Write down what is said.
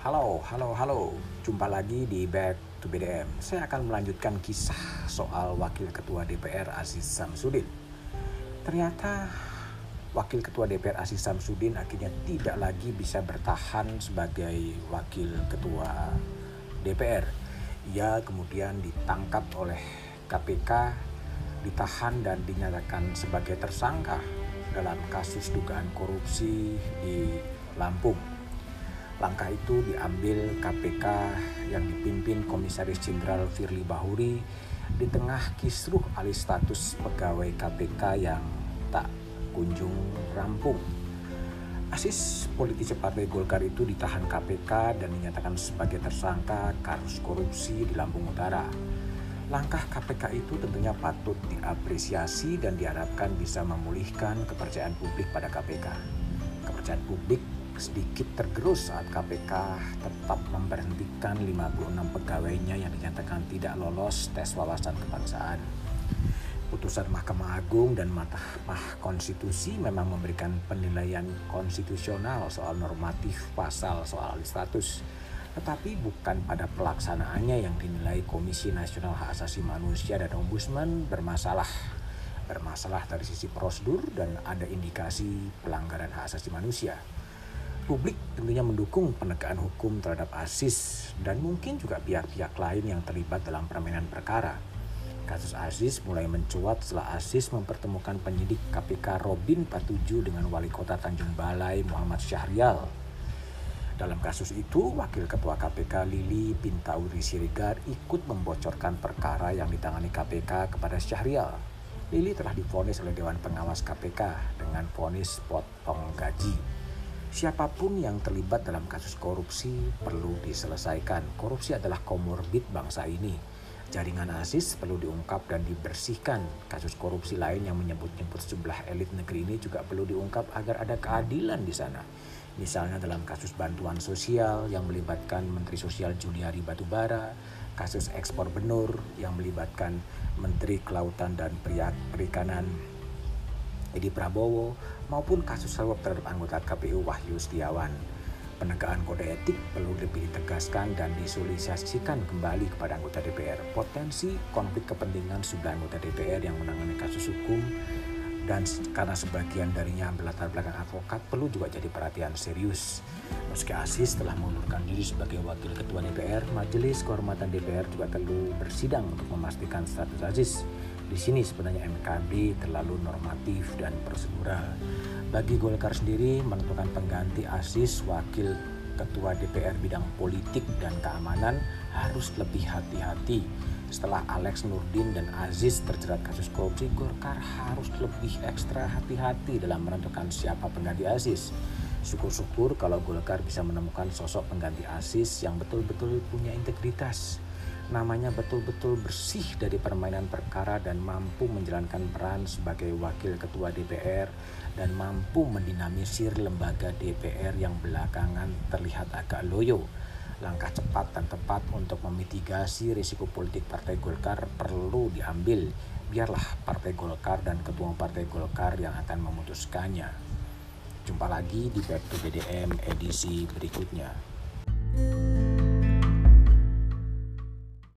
Halo, halo, halo. Jumpa lagi di Back to BDM. Saya akan melanjutkan kisah soal Wakil Ketua DPR Aziz Samsudin. Ternyata Wakil Ketua DPR Aziz Samsudin akhirnya tidak lagi bisa bertahan sebagai Wakil Ketua DPR. Ia kemudian ditangkap oleh KPK, ditahan dan dinyatakan sebagai tersangka dalam kasus dugaan korupsi di Lampung. Langkah itu diambil KPK yang dipimpin Komisaris Jenderal Firly Bahuri di tengah kisruh alih status pegawai KPK yang tak kunjung rampung. Asis politisi Partai Golkar itu ditahan KPK dan dinyatakan sebagai tersangka kasus korupsi di Lampung Utara. Langkah KPK itu tentunya patut diapresiasi dan diharapkan bisa memulihkan kepercayaan publik pada KPK. Kepercayaan publik sedikit tergerus saat KPK tetap memberhentikan 56 pegawainya yang dinyatakan tidak lolos tes wawasan kebangsaan. Putusan Mahkamah Agung dan Mahkamah Konstitusi memang memberikan penilaian konstitusional soal normatif pasal soal status, tetapi bukan pada pelaksanaannya yang dinilai Komisi Nasional Hak Asasi Manusia dan Ombudsman bermasalah bermasalah dari sisi prosedur dan ada indikasi pelanggaran hak asasi manusia publik tentunya mendukung penegakan hukum terhadap Aziz dan mungkin juga pihak-pihak lain yang terlibat dalam permainan perkara. Kasus Aziz mulai mencuat setelah Aziz mempertemukan penyidik KPK Robin Patuju dengan wali kota Tanjung Balai Muhammad Syahrial. Dalam kasus itu, Wakil Ketua KPK Lili Pintauri Sirigar ikut membocorkan perkara yang ditangani KPK kepada Syahrial. Lili telah difonis oleh Dewan Pengawas KPK dengan vonis potong gaji. Siapa pun yang terlibat dalam kasus korupsi perlu diselesaikan. Korupsi adalah komorbid bangsa ini. Jaringan ASIS perlu diungkap dan dibersihkan. Kasus korupsi lain yang menyebut-nyebut sejumlah elit negeri ini juga perlu diungkap agar ada keadilan di sana. Misalnya dalam kasus bantuan sosial yang melibatkan Menteri Sosial Juliari Batubara, kasus ekspor benur yang melibatkan Menteri Kelautan dan Perikanan Edi Prabowo maupun kasus suap terhadap anggota KPU Wahyu Setiawan. Penegakan kode etik perlu lebih ditegaskan dan disosialisasikan kembali kepada anggota DPR. Potensi konflik kepentingan sudah anggota DPR yang menangani kasus hukum dan karena sebagian darinya berlatar belakang advokat perlu juga jadi perhatian serius. Meski Asis telah mengundurkan diri sebagai wakil ketua DPR, Majelis Kehormatan DPR juga perlu bersidang untuk memastikan status Aziz di sini sebenarnya MKB terlalu normatif dan prosedural. Bagi Golkar sendiri menentukan pengganti ASIS wakil ketua DPR bidang politik dan keamanan harus lebih hati-hati. Setelah Alex Nurdin dan Aziz terjerat kasus korupsi, Golkar harus lebih ekstra hati-hati dalam menentukan siapa pengganti Aziz. Syukur-syukur kalau Golkar bisa menemukan sosok pengganti Aziz yang betul-betul punya integritas namanya betul-betul bersih dari permainan perkara dan mampu menjalankan peran sebagai wakil ketua DPR dan mampu mendinamisir lembaga DPR yang belakangan terlihat agak loyo. Langkah cepat dan tepat untuk memitigasi risiko politik Partai Golkar perlu diambil. Biarlah Partai Golkar dan Ketua Partai Golkar yang akan memutuskannya. Jumpa lagi di Back to BDM edisi berikutnya. thank you